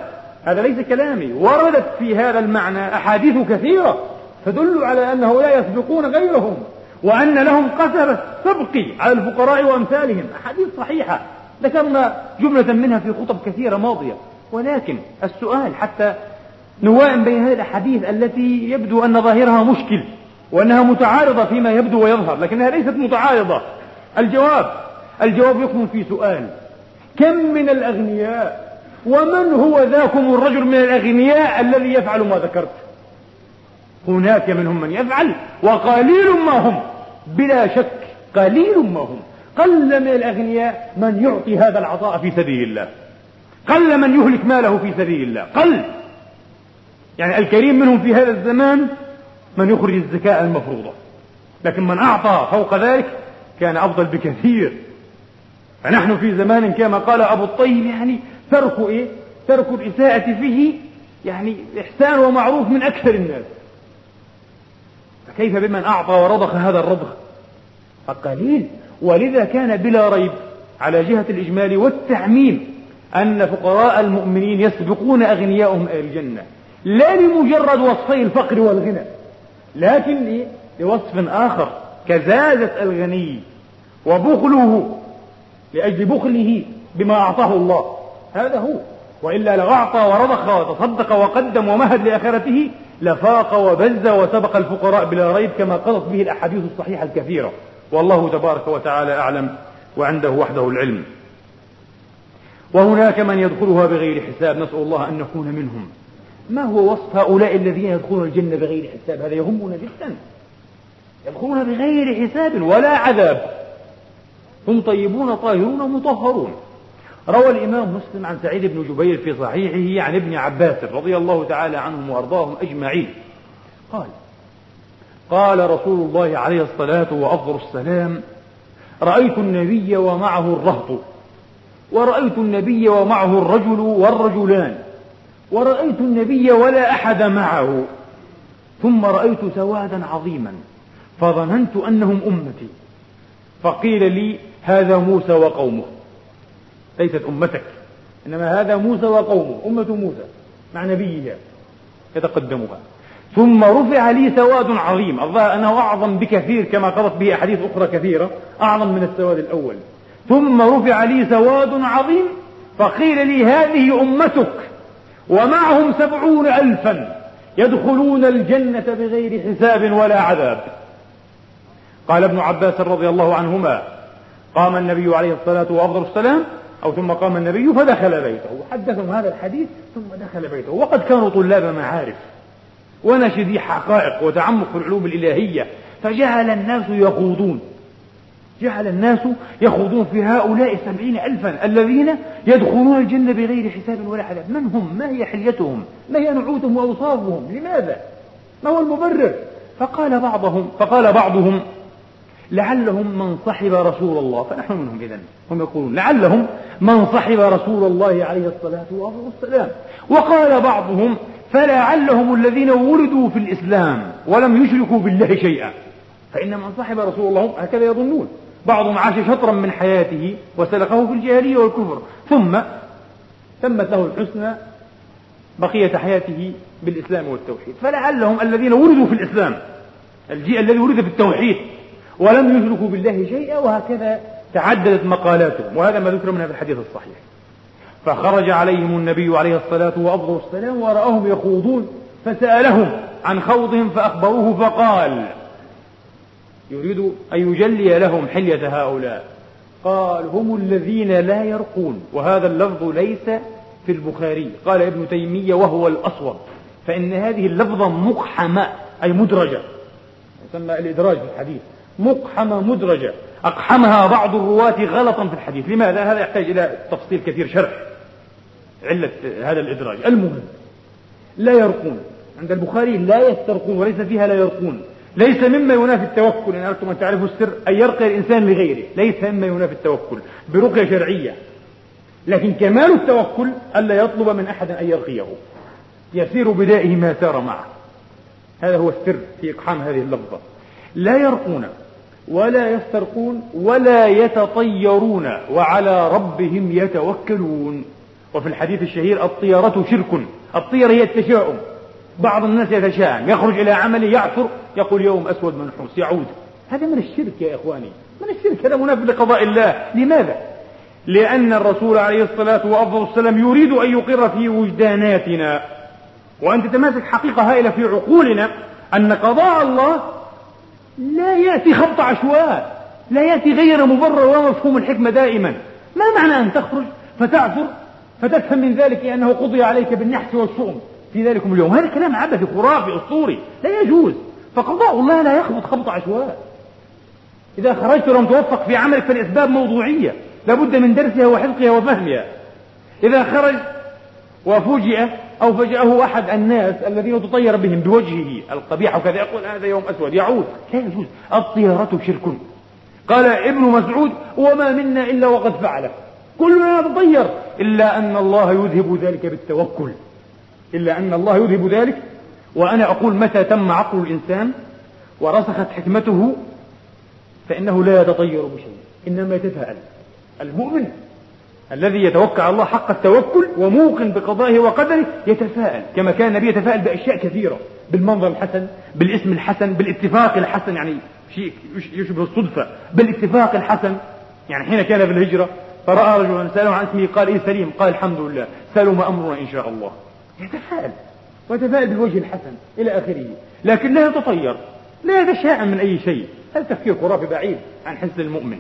هذا ليس كلامي وردت في هذا المعنى أحاديث كثيرة تدل على أنه لا يسبقون غيرهم. وأن لهم قسم السبق على الفقراء وأمثالهم. أحاديث صحيحة. ذكرنا جملة منها في خطب كثيرة ماضية. ولكن السؤال حتى نوائم بين هذه الأحاديث التي يبدو أن ظاهرها مشكل وأنها متعارضة فيما يبدو ويظهر لكنها ليست متعارضة. الجواب الجواب يكمن في سؤال. كم من الأغنياء ومن هو ذاكم الرجل من الأغنياء الذي يفعل ما ذكرت؟ هناك منهم من يفعل وقليل ما هم. بلا شك قليل ما هم. قل من الأغنياء من يعطي هذا العطاء في سبيل الله. قل من يهلك ماله في سبيل الله. قل. يعني الكريم منهم في هذا الزمان من يخرج الزكاة المفروضة. لكن من أعطى فوق ذلك كان أفضل بكثير. فنحن في زمان كما قال أبو الطيب يعني ترك إيه؟ ترك الإساءة فيه يعني إحسان ومعروف من أكثر الناس. فكيف بمن أعطى ورضخ هذا الرضخ؟ فقليل. ولذا كان بلا ريب على جهة الإجمال والتعميم أن فقراء المؤمنين يسبقون أغنياءهم إلى الجنة. لا لمجرد وصفي الفقر والغنى لكن لوصف آخر كزازة الغني وبخله لأجل بخله بما أعطاه الله. هذا هو. وإلا لو أعطى ورضخ وتصدق وقدم ومهد لآخرته لفاق وبز وسبق الفقراء بلا ريب كما قضت به الأحاديث الصحيحة الكثيرة. والله تبارك وتعالى أعلم وعنده وحده العلم. وهناك من يدخلها بغير حساب نسأل الله أن نكون منهم. ما هو وصف هؤلاء الذين يدخلون الجنة بغير حساب؟ هذا يهمنا جدا. يدخلون بغير حساب ولا عذاب. هم طيبون طاهرون مطهرون. روى الإمام مسلم عن سعيد بن جبير في صحيحه عن ابن عباس رضي الله تعالى عنهم وأرضاهم أجمعين. قال قال رسول الله عليه الصلاة وأفضل السلام رأيت النبي ومعه الرهط ورأيت النبي ومعه الرجل والرجلان ورأيت النبي ولا أحد معه ثم رأيت سوادا عظيما فظننت أنهم أمتي فقيل لي هذا موسى وقومه. ليست أمتك. إنما هذا موسى وقومه أمة موسى مع نبيها يتقدمها. ثم رفع لي سواد عظيم. الظاهر أنه أعظم بكثير كما قضت به أحاديث أخرى كثيرة أعظم من السواد الأول. ثم رفع لي سواد عظيم فقيل لي هذه أمتك ومعهم سبعون ألفا يدخلون الجنة بغير حساب ولا عذاب. قال ابن عباس رضي الله عنهما قام النبي عليه الصلاة وأفضل السلام أو ثم قام النبي فدخل بيته وحدثهم هذا الحديث ثم دخل بيته. وقد كانوا طلاب معارف ونشدي حقائق وتعمق في العلوم الإلهية فجعل الناس يخوضون. جعل الناس يخوضون في هؤلاء سبعين ألفا الذين يدخلون الجنة بغير حساب ولا عذاب من هم؟ ما هي حليتهم؟ ما هي نعوتهم وأوصافهم؟ لماذا؟ ما هو المبرر؟ فقال بعضهم فقال بعضهم لعلهم من صحب رسول الله. فنحن منهم إذن. هم يقولون لعلهم من صحب رسول الله عليه الصلاة والسلام. وقال بعضهم فلعلهم الذين ولدوا في الإسلام ولم يشركوا بالله شيئا. فإن من صحب رسول الله هكذا يظنون. بعضهم عاش شطرا من حياته وسلكه في الجاهلية والكفر. ثم تمت له الحسنى بقية حياته بالإسلام والتوحيد. فلعلهم الذين ولدوا في الإسلام الجيل الذي ولد في التوحيد ولم يشركوا بالله شيئا وهكذا تعددت مقالاتهم. وهذا ما ذكر منها في الحديث الصحيح. فخرج عليهم النبي عليه الصلاة والسلام ورآهم يخوضون فسألهم عن خوضهم فأخبروه فقال يريد أن يجلي لهم حلية هؤلاء. قال هم الذين لا يرقون وهذا اللفظ ليس في البخاري. قال ابن تيمية وهو الأصوب. فإن هذه اللفظة مقحمة أي مدرجة. يسمى الإدراج في الحديث. مقحمة مدرجة. أقحمها بعض الرواة غلطا في الحديث. لماذا؟ هذا يحتاج إلى تفصيل كثير شرح. علة هذا الإدراج. المهم لا يرقون. عند البخاري لا يسترقون وليس فيها لا يرقون. ليس مما ينافي التوكل. إن أردتم أن تعرفوا السر أن يرقي الإنسان لغيره. ليس مما ينافي التوكل. برقية شرعية. لكن كمال التوكل ألا يطلب من أحد أن يرقيه. يسير بدائه ما سار معه. هذا هو السر في إقحام هذه اللفظة. لا يرقون. ولا يسترقون ولا يتطيرون وعلى ربهم يتوكلون. وفي الحديث الشهير الطيرة شرك. الطيرة هي التشاؤم. بعض الناس يتشائم يخرج إلى عمله يعثر. يقول يوم أسود منحوس يعود. هذا من الشرك يا إخواني. من الشرك؟ هذا منافق لقضاء الله. لماذا؟ لأن الرسول عليه الصلاة والسلام يريد أن يقر في وجداناتنا. وأن تتماسك حقيقة هائلة في عقولنا أن قضاء الله لا يأتي خبط عشواء لا يأتي غير مبرر ولا مفهوم الحكمة دائما. ما معنى أن تخرج فتعثر فتفهم من ذلك أنه قضي عليك بالنحس والشؤم في ذلكم اليوم. هذا كلام عبثي خرافي أسطوري لا يجوز. فقضاء الله لا يخبط خبط عشواء إذا خرجت ولم توفق في عملك فالأسباب موضوعية. لابد من درسها وحفظها وفهمها. إذا خرج وفوجئ أو فجأه أحد الناس الذين تطير بهم بوجهه القبيح وكذا يقول هذا يوم أسود يعود لا يجوز؟ الطيرة شرك. قال ابن مسعود وما منا إلا وقد فعله كلنا نتطير إلا أن الله يذهب ذلك بالتوكل. إلا أن الله يذهب ذلك. وأنا أقول متى تم عقل الإنسان ورسخت حكمته فإنه لا يتطير بشيء إنما يتفاءل. المؤمن الذي يتوكل على الله حق التوكل وموقن بقضائه وقدره يتفاءل كما كان النبي يتفاءل بأشياء كثيرة بالمنظر الحسن بالاسم الحسن بالاتفاق الحسن يعني شيء يشبه الصدفة بالاتفاق الحسن. يعني حين كان في الهجرة فرأى رجلا سأله عن اسمه قال إيه سليم؟ قال الحمد لله. سألوا ما أمرنا إن شاء الله. يتفاءل ويتفاءل بالوجه الحسن إلى آخره. لكن لا يتطير لا يتشائم من أي شيء. هذا تفكير خرافي بعيد عن حس المؤمن؟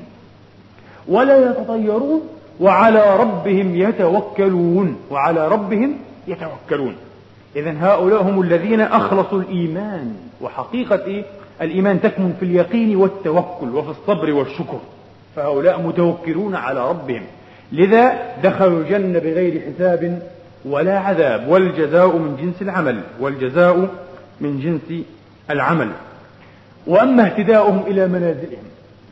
ولا يتطيرون وعلى ربهم يتوكلون. وعلى ربهم يتوكلون. إذا هؤلاء هم الذين أخلصوا الإيمان. وحقيقة إيه؟ الإيمان تكمن في اليقين والتوكل وفي الصبر والشكر. فهؤلاء متوكلون على ربهم. لذا دخلوا الجنة بغير حساب ولا عذاب. والجزاء من جنس العمل. والجزاء من جنس العمل. وأما اهتداؤهم إلى منازلهم.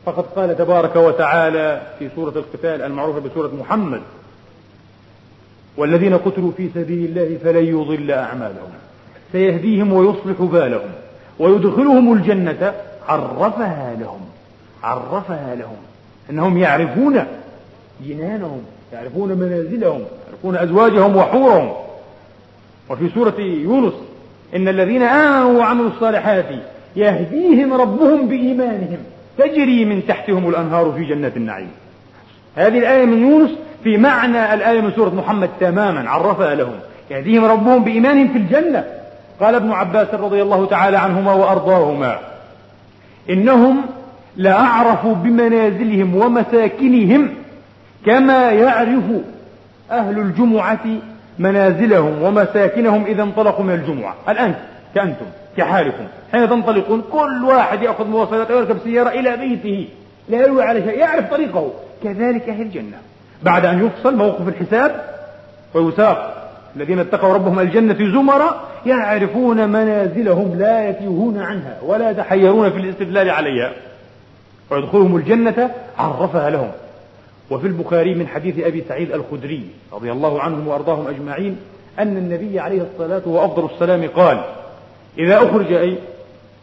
فقد قال تبارك وتعالى في سورة القتال المعروفة بسورة محمد والذين قتلوا في سبيل الله فلن يضل أعمالهم. سيهديهم ويصلح بالهم ويدخلهم الجنة عرفها لهم عرفها لهم. أنهم يعرفون جنانهم يعرفون منازلهم يعرفون أزواجهم وحورهم. وفي سورة يونس إن الذين آمنوا وعملوا الصالحات يهديهم ربهم بإيمانهم. تجري من تحتهم الأنهار في جنات النعيم. هذه الآية من يونس في معنى الآية من سورة محمد تماما عرفها لهم. يهديهم ربهم بإيمانهم في الجنة. قال ابن عباس رضي الله تعالى عنهما وأرضاهما إنهم لأعرفوا بمنازلهم ومساكنهم كما يعرف أهل الجمعة منازلهم ومساكنهم إذا انطلقوا من الجمعة. الآن كأنتم. كحالكم. حين تنطلقون كل واحد يأخذ مواصلات ويركب سيارة إلى بيته. لا يلوي على شيء يعرف طريقه. كذلك أهل الجنة. بعد أن يفصل موقف الحساب ويساق الذين اتقوا ربهم الجنة زمرا يعرفون منازلهم لا يتيهون عنها ولا يتحيرون في الاستدلال عليها. ويدخلهم الجنة عرفها لهم. وفي البخاري من حديث أبي سعيد الخدري رضي الله عنهم وأرضاهم أجمعين أن النبي عليه الصلاة وأفضل السلام قال إذا أخرج أي؟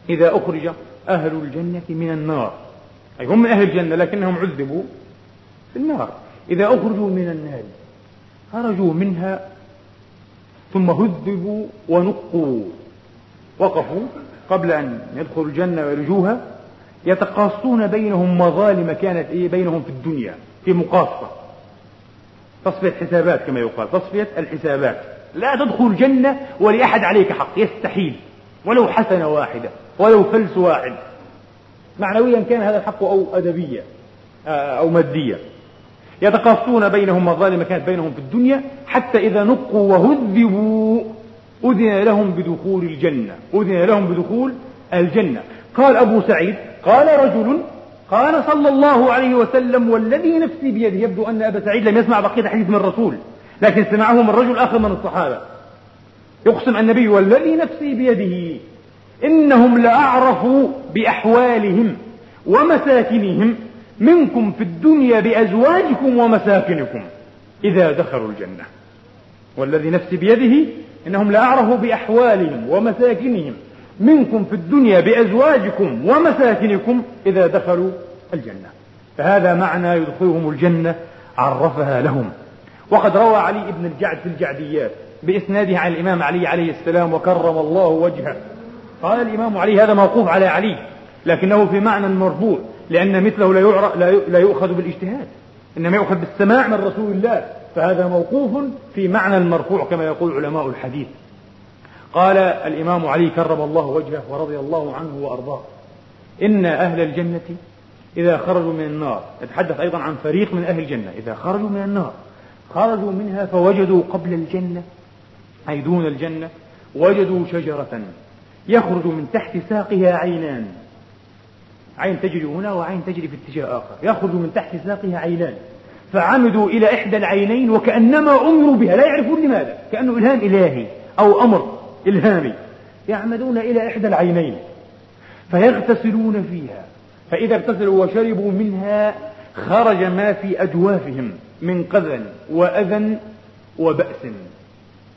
إذا أخرج أهل الجنة من النار. أي هم من أهل الجنة لكنهم عذبوا في النار. إذا أخرجوا من النار خرجوا منها ثم هذبوا ونقوا. وقفوا قبل أن يدخلوا الجنة ويرجوها. يتقاصون بينهم مظالم كانت إيه بينهم في الدنيا في مقاصة. تصفية حسابات كما يقال تصفية الحسابات. لا تدخل الجنة ولأحد عليك حق يستحيل. ولو حسنة واحدة ولو فلس واحد. معنويا كان هذا الحق أو أدبيا آه، أو ماديا يتقاصون بينهم مظالم كانت بينهم في الدنيا حتى إذا نقوا وهذبوا أذن لهم بدخول الجنة أذن لهم بدخول الجنة. قال أبو سعيد قال رجل قال صلى الله عليه وسلم والذي نفسي بيده. يبدو أن أبا سعيد لم يسمع بقية حديث من الرسول لكن سمعه من رجل آخر من الصحابة. يقسم النبي والذي نفسي بيده. إنهم لأعرفوا بأحوالهم ومساكنهم منكم في الدنيا بأزواجكم ومساكنكم إذا دخلوا الجنة. والذي نفسي بيده إنهم لأعرفوا بأحوالهم ومساكنهم منكم في الدنيا بأزواجكم ومساكنكم إذا دخلوا الجنة. فهذا معنى يدخلهم الجنة عرفها لهم. وقد روى علي بن الجعد في الجعديات بإسناده عن الإمام علي عليه السلام وكرم الله وجهه. قال الإمام علي هذا موقوف على علي لكنه في معنى مرفوع لأن مثله لا, لا يؤخذ بالاجتهاد إنما يؤخذ بالسماع من رسول الله فهذا موقوف في معنى المرفوع كما يقول علماء الحديث. قال الإمام علي كرم الله وجهه ورضي الله عنه وأرضاه إن أهل الجنة إذا خرجوا من النار نتحدث أيضا عن فريق من أهل الجنة إذا خرجوا من النار خرجوا منها فوجدوا قبل الجنة أي دون الجنة وجدوا شجرة يخرج من تحت ساقها عينان. عين تجري هنا وعين تجري في اتجاه آخر. يخرج من تحت ساقها عينان. فعمدوا إلى إحدى العينين وكأنما أمروا بها. لا يعرفون لماذا. كأنه إلهام إلهي أو أمر إلهامي. يعمدون إلى إحدى العينين. فيغتسلون فيها. فإذا اغتسلوا وشربوا منها خرج ما في أجوافهم من قذى وأذى وبأس.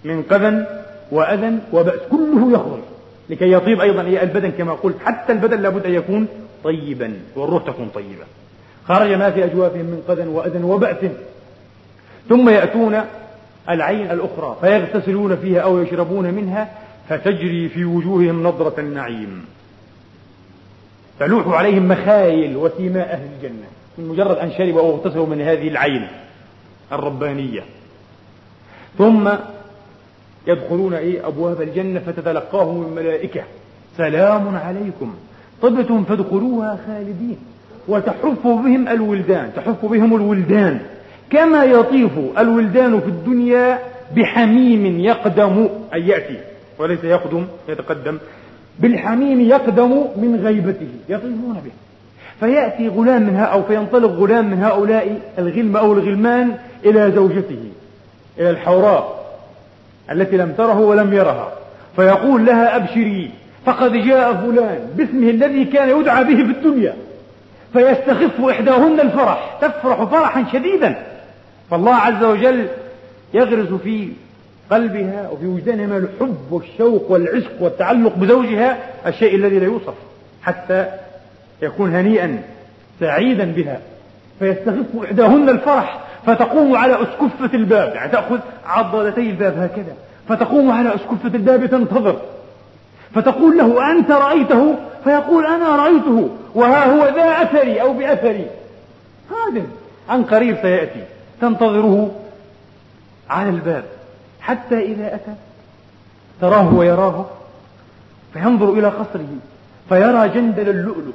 من قذى وأذى وبأس كله يخرج. لكي يطيب أيضا البدن كما قلت حتى البدن لابد أن يكون طيبا والروح تكون طيبة. خرج ما في أجوافهم من قذى وأذى وبأس. ثم يأتون العين الأخرى فيغتسلون فيها أو يشربون منها فتجري في وجوههم نظرة النعيم. تلوح عليهم مخايل وسيماء أهل الجنة. من مجرد أن شربوا أو اغتسلوا من هذه العين الربانية. ثم يدخلون إيه أبواب الجنة فتتلقاهم الملائكة. سلام عليكم. طبتم فادخلوها خالدين. وتحف بهم الولدان. تحف بهم الولدان. كما يطيف الولدان في الدنيا بحميم يقدم. أي يأتي. وليس يقدم يتقدم. بالحميم يقدم من غيبته. يطيفون به. فيأتي غلام منها أو فينطلق غلام من هؤلاء الغلم أو الغلمان إلى زوجته. إلى الحوراء. التي لم تره ولم يرها فيقول لها أبشري فقد جاء فلان باسمه الذي كان يدعى به في الدنيا فيستخف إحداهن الفرح تفرح فرحا شديدا فالله عز وجل يغرس في قلبها وفي وجدانها من الحب والشوق والعشق والتعلق بزوجها الشيء الذي لا يوصف حتى يكون هنيئا سعيدا بها فيستخف إحداهن الفرح فتقوم على أسكفة الباب. يعني تأخذ عضلتي الباب هكذا. فتقوم على أسكفة الباب تنتظر. فتقول له أنت رأيته؟ فيقول أنا رأيته. وها هو ذا أثري أو بأثري. هذا عن قريب سيأتي. تنتظره على الباب. حتى إذا أتى تراه ويراه. فينظر إلى قصره. فيرى جندل اللؤلؤ.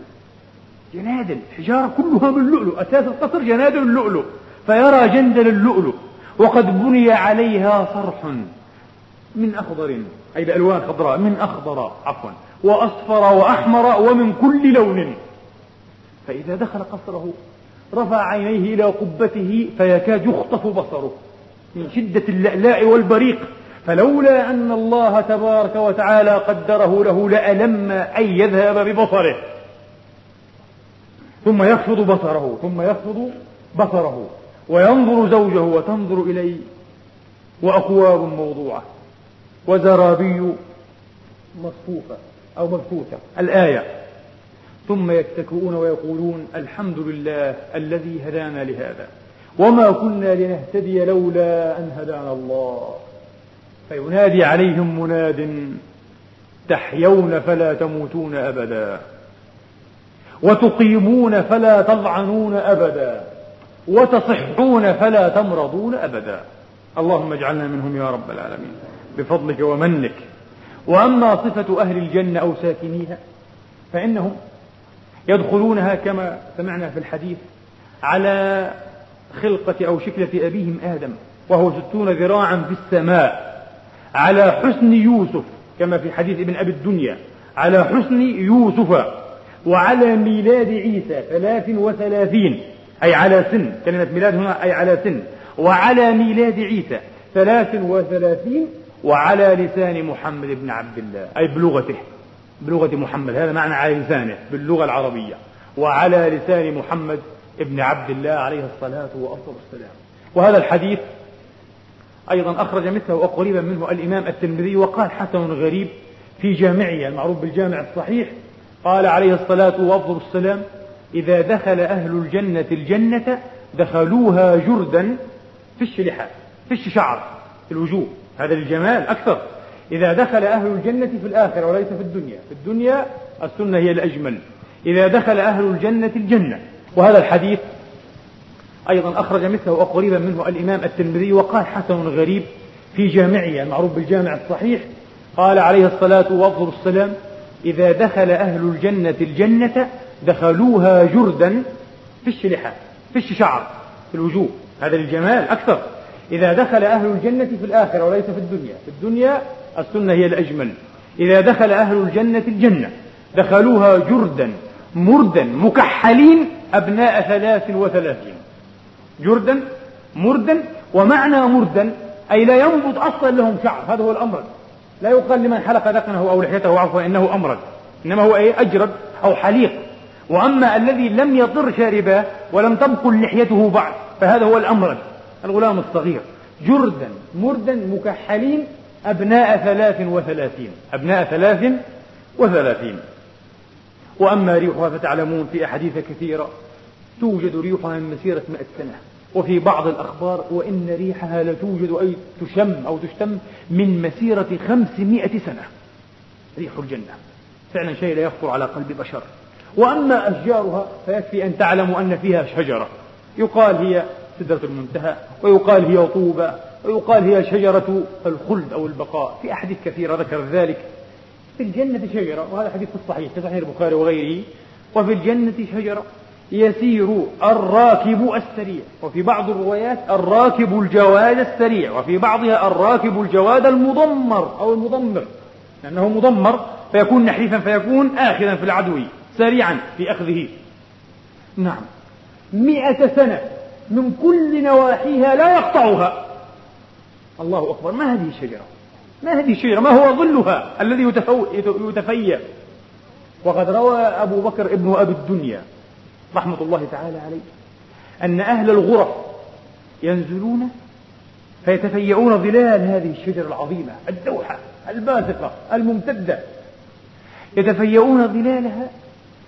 جنادل. حجارة كلها من اللؤلؤ أساس القصر جنادل اللؤلؤ. فيرى جندل اللؤلؤ وقد بني عليها صرح من أخضر أي بألوان خضراء من أخضر عفوا وأصفر وأحمر ومن كل لون. فإذا دخل قصره رفع عينيه إلى قبته فيكاد يخطف بصره من شدة اللألاء والبريق. فلولا أن الله تبارك وتعالى قدره له لألم أن يذهب ببصره. ثم يخفض بصره ثم يخفض بصره. وينظر زوجه وتنظر إليه وأكواب موضوعة وزرابي مصفوفة أو مبثوثة الآية. ثم يتكئون ويقولون الحمد لله الذي هدانا لهذا وما كنا لنهتدي لولا أن هدانا الله. فينادي عليهم مناد تحيون فلا تموتون أبدا وتقيمون فلا تضعنون أبدا. وتصحون فلا تمرضون أبدا. اللهم اجعلنا منهم يا رب العالمين. بفضلك ومنك. وأما صفة أهل الجنة أو ساكنيها فإنهم يدخلونها كما سمعنا في الحديث على خلقة أو شكلة أبيهم آدم وهو ستون ذراعا في السماء على حسن يوسف كما في حديث ابن أبي الدنيا على حسن يوسف وعلى ميلاد عيسى ثلاث وثلاثين. أي على سن كلمة ميلاد هنا أي على سن. وعلى ميلاد عيسى ثلاث وثلاثين وعلى لسان محمد بن عبد الله. أي بلغته بلغة محمد. هذا معنى على لسانه باللغة العربية. وعلى لسان محمد ابن عبد الله عليه الصلاة وأفضل السلام. وهذا الحديث أيضا أخرج مثله وقريبا منه الإمام الترمذي وقال حسن غريب في جامعه المعروف بالجامع الصحيح قال عليه الصلاة وأفضل السلام إذا دخل أهل الجنة الجنة دخلوها جردا فش لحى فش شعر في الوجوه. هذا الجمال أكثر. إذا دخل أهل الجنة في الآخرة وليس في الدنيا. في الدنيا السنة هي الأجمل. إذا دخل أهل الجنة الجنة. وهذا الحديث أيضا أخرج مثله وقريبا منه الإمام الترمذي وقال حسن غريب في جامعه المعروف بالجامع الصحيح قال عليه الصلاة وأفضل السلام إذا دخل أهل الجنة الجنة دخلوها جردا فش لحى فش شعر في الوجوه. هذا الجمال أكثر. إذا دخل أهل الجنة في الآخرة وليس في الدنيا. في الدنيا السنة هي الأجمل. إذا دخل أهل الجنة الجنة دخلوها جردا مردا مكحلين أبناء ثلاث وثلاثين. جردا مردا ومعنى مردا أي لا ينبت أصلا لهم شعر. هذا هو الأمر. لا يقال لمن حلق ذقنه أو لحيته عفوا إنه أمرد إنما هو أي أجرد أو حليق. وأما الذي لم يطر شارباه ولم تبقل لحيته بعد فهذا هو الأمرد الغلام الصغير جردا مردا مكحلين أبناء ثلاث وثلاثين أبناء ثلاث وثلاثين. وأما ريحها فتعلمون في أحاديث كثيرة توجد ريحها من مسيرة مئة سنة. وفي بعض الأخبار وإن ريحها لتوجد أي تشم أو تشتم من مسيرة خمسمائة سنة. ريح الجنة. فعلا شيء لا يخطر على قلب بشر. وأما أشجارها فيكفي أن تعلموا أن فيها شجرة. يقال هي سدرة المنتهى ويقال هي طوبى ويقال هي شجرة الخلد أو البقاء. في أحاديث كثيرة ذكر ذلك. في الجنة شجرة وهذا حديث الصحيح في صحيح البخاري وغيره. وفي الجنة شجرة يسير الراكب السريع وفي بعض الروايات الراكب الجواد السريع وفي بعضها الراكب الجواد المضمر أو المضمر. لأنه مضمر فيكون نحيفا فيكون آخذا في العدو. سريعا في أخذه. نعم. مئة سنة من كل نواحيها لا يقطعها. الله أكبر. ما هذه الشجرة؟ ما هذه الشجرة؟ ما هو ظلها الذي يتفيأ؟ وقد روى أبو بكر ابن أبي الدنيا رحمة الله تعالى عليه أن أهل الغرف ينزلون فيتفيئون ظلال هذه الشجرة العظيمة الدوحة الباسقة الممتدة. يتفيئون ظلالها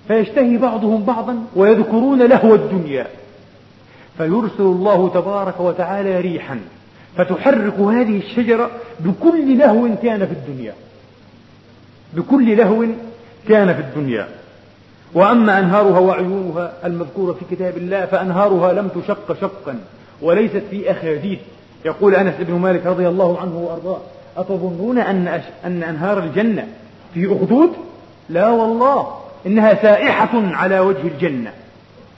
فيشتهي بعضهم بعضا ويذكرون لهو الدنيا. فيرسل الله تبارك وتعالى ريحا. فتحرك هذه الشجرة بكل لهو كان في الدنيا. بكل لهو كان في الدنيا. وأما أنهارها وعيونها المذكورة في كتاب الله فأنهارها لم تشق شقا وليست في أخاديد يقول أنس بن مالك رضي الله عنه وأرضاه أتظنون أن. أن أنهار الجنة في أخدود؟ لا والله. إنها سائحة على وجه الجنة.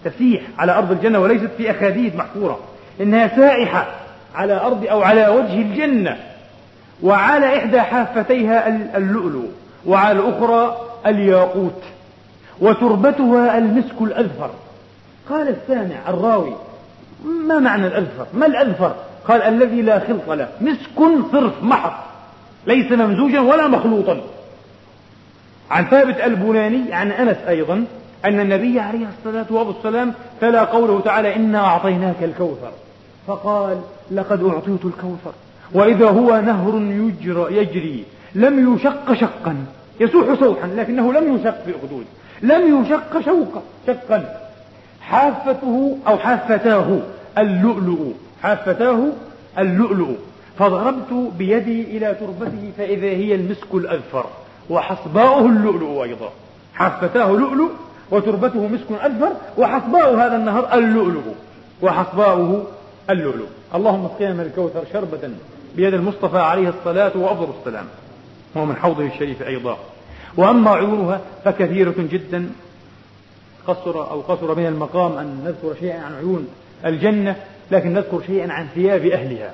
تسيح على أرض الجنة وليست في أخاديد محفورة. إنها سائحة على أرض أو على وجه الجنة. وعلى إحدى حافتيها اللؤلؤ وعلى الأخرى الياقوت. وتربتها المسك الأذفر قال السامع الراوي ما معنى الأذفر ما الأذفر قال الذي لا خلط له. مسك صرف محض. ليس ممزوجا ولا مخلوطا. عن ثابت البناني عن أنس أيضا أن النبي عليه الصلاة والسلام تلا قوله تعالى إنا أعطيناك الكوثر. فقال لقد أعطيت الكوثر. وإذا هو نهر يجرى يجري. لم يشق شقا. يسوح سوحا لكنه لم يشق في أخدود لم يشق شوقا شقا. حافته أو حافتاه اللؤلؤ. حافتاه اللؤلؤ. فضربت بيدي إلى تربته فإذا هي المسك الأذفر وحصباؤه اللؤلؤ أيضا. حافتاه لؤلؤ وتربته مسك أذفر وحصباء هذا النهر اللؤلؤ. وحصباؤه اللؤلؤ. اللهم اسقنا من الكوثر شربة بيد المصطفى عليه الصلاة وأفضل السلام. وهو من حوضه الشريف أيضا. وأما عيونها فكثيرة جدا. قصر أو قصر من المقام أن نذكر شيئا عن عيون الجنة لكن نذكر شيئا عن ثياب أهلها.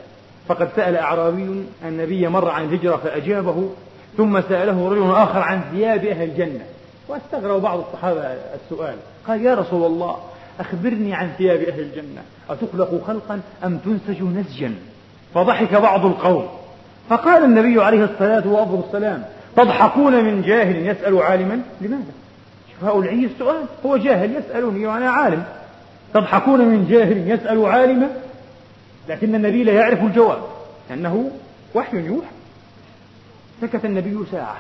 فقد سأل أعرابي النبي مر عن الهجرة فأجابه ثم سأله رجل آخر عن ثياب أهل الجنة. واستغرب بعض الصحابة السؤال. قال يا رسول الله أخبرني عن ثياب أهل الجنة. أتخلق خلقا أم تنسج نسجا؟ فضحك بعض القوم. فقال النبي عليه الصلاة والسلام تضحكون من جاهل يسأل عالما؟ لماذا؟ هؤلاء السؤال. هو جاهل يسألني وأنا عالم. تضحكون من جاهل يسأل عالما؟ لكن النبي لا يعرف الجواب لأنه وحي يوحى. سكت النبي ساعة.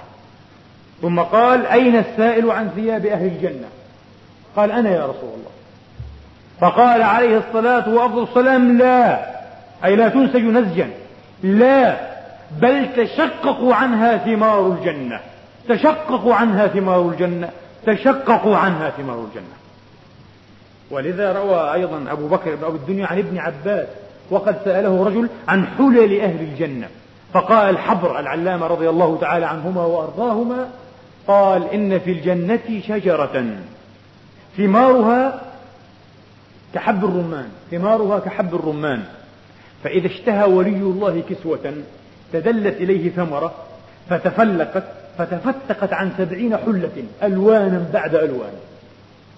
ثم قال أين السائل عن ثياب أهل الجنة؟ قال أنا يا رسول الله. فقال عليه الصلاة والسلام لا. أي لا تنسج نسجا لا. بل تشققوا عنها ثمار الجنة. تشققوا عنها ثمار الجنة. تشققوا عنها ثمار الجنة. ولذا روى أيضا أبو بكر بن أبي الدنيا عن ابن عباس وقد سأله رجل عن حلل أهل الجنة. فقال الحبر العلامة رضي الله تعالى عنهما وأرضاهما قال إن في الجنة شجرة ثمارها كحب الرمان ثمارها كحب الرمان. فإذا اشتهى ولي الله كسوة تدلت إليه ثمرة فتفلقت فتفتقت عن سبعين حلة ألوانا بعد ألوان.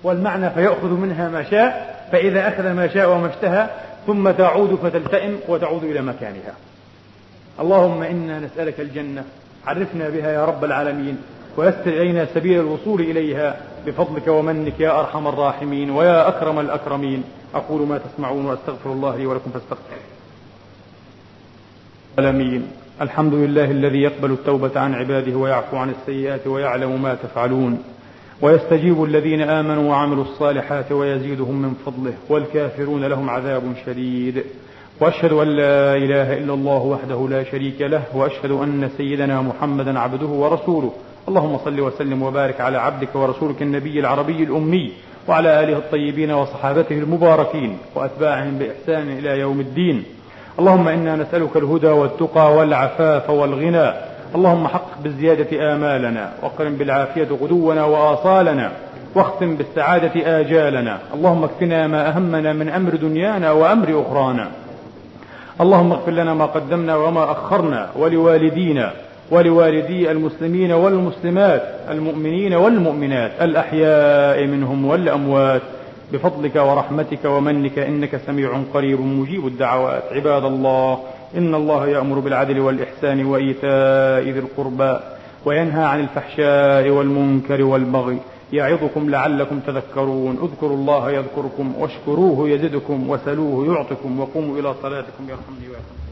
والمعنى فيأخذ منها ما شاء فإذا أخذ ما شاء وما اشتهى ثم تعود فتلتئم وتعود إلى مكانها. اللهم إنا نسألك الجنة. عرفنا بها يا رب العالمين. ويسر إلينا سبيل الوصول إليها. بفضلك ومنك يا أرحم الراحمين ويا أكرم الأكرمين. أقول ما تسمعون وأستغفر الله لي ولكم فاستغفروا العالمين. الحمد لله الذي يقبل التوبة عن عباده ويعفو عن السيئات ويعلم ما تفعلون. ويستجيب الذين آمنوا وعملوا الصالحات ويزيدهم من فضله. والكافرون لهم عذاب شديد. وأشهد أن لا إله إلا الله وحده لا شريك له وأشهد أن سيدنا محمدا عبده ورسوله. اللهم صل وسلم وبارك على عبدك ورسولك النبي العربي الأمي وعلى آله الطيبين وصحابته المباركين وأتباعهم بإحسان إلى يوم الدين. اللهم إنا نسألك الهدى والتقى والعفاف والغنى. اللهم حقق بالزيادة آمالنا واقرن بالعافية غدونا وآصالنا واختم بالسعادة آجالنا. اللهم اكفنا ما أهمنا من أمر دنيانا وأمر أخرانا. اللهم اغفر لنا ما قدمنا وما أخرنا ولوالدينا ولوالدي المسلمين والمسلمات المؤمنين والمؤمنات الأحياء منهم والأموات بفضلك ورحمتك ومنك إنك سميع قريب مجيب الدعوات. عباد الله إن الله يأمر بالعدل والإحسان وإيتاء ذي القربى وينهى عن الفحشاء والمنكر والبغي يعظكم لعلكم تذكرون. اذكروا الله يذكركم واشكروه يزدكم وسلوه يعطكم وقوموا إلى صلاتكم يرحمني ويرحمكم.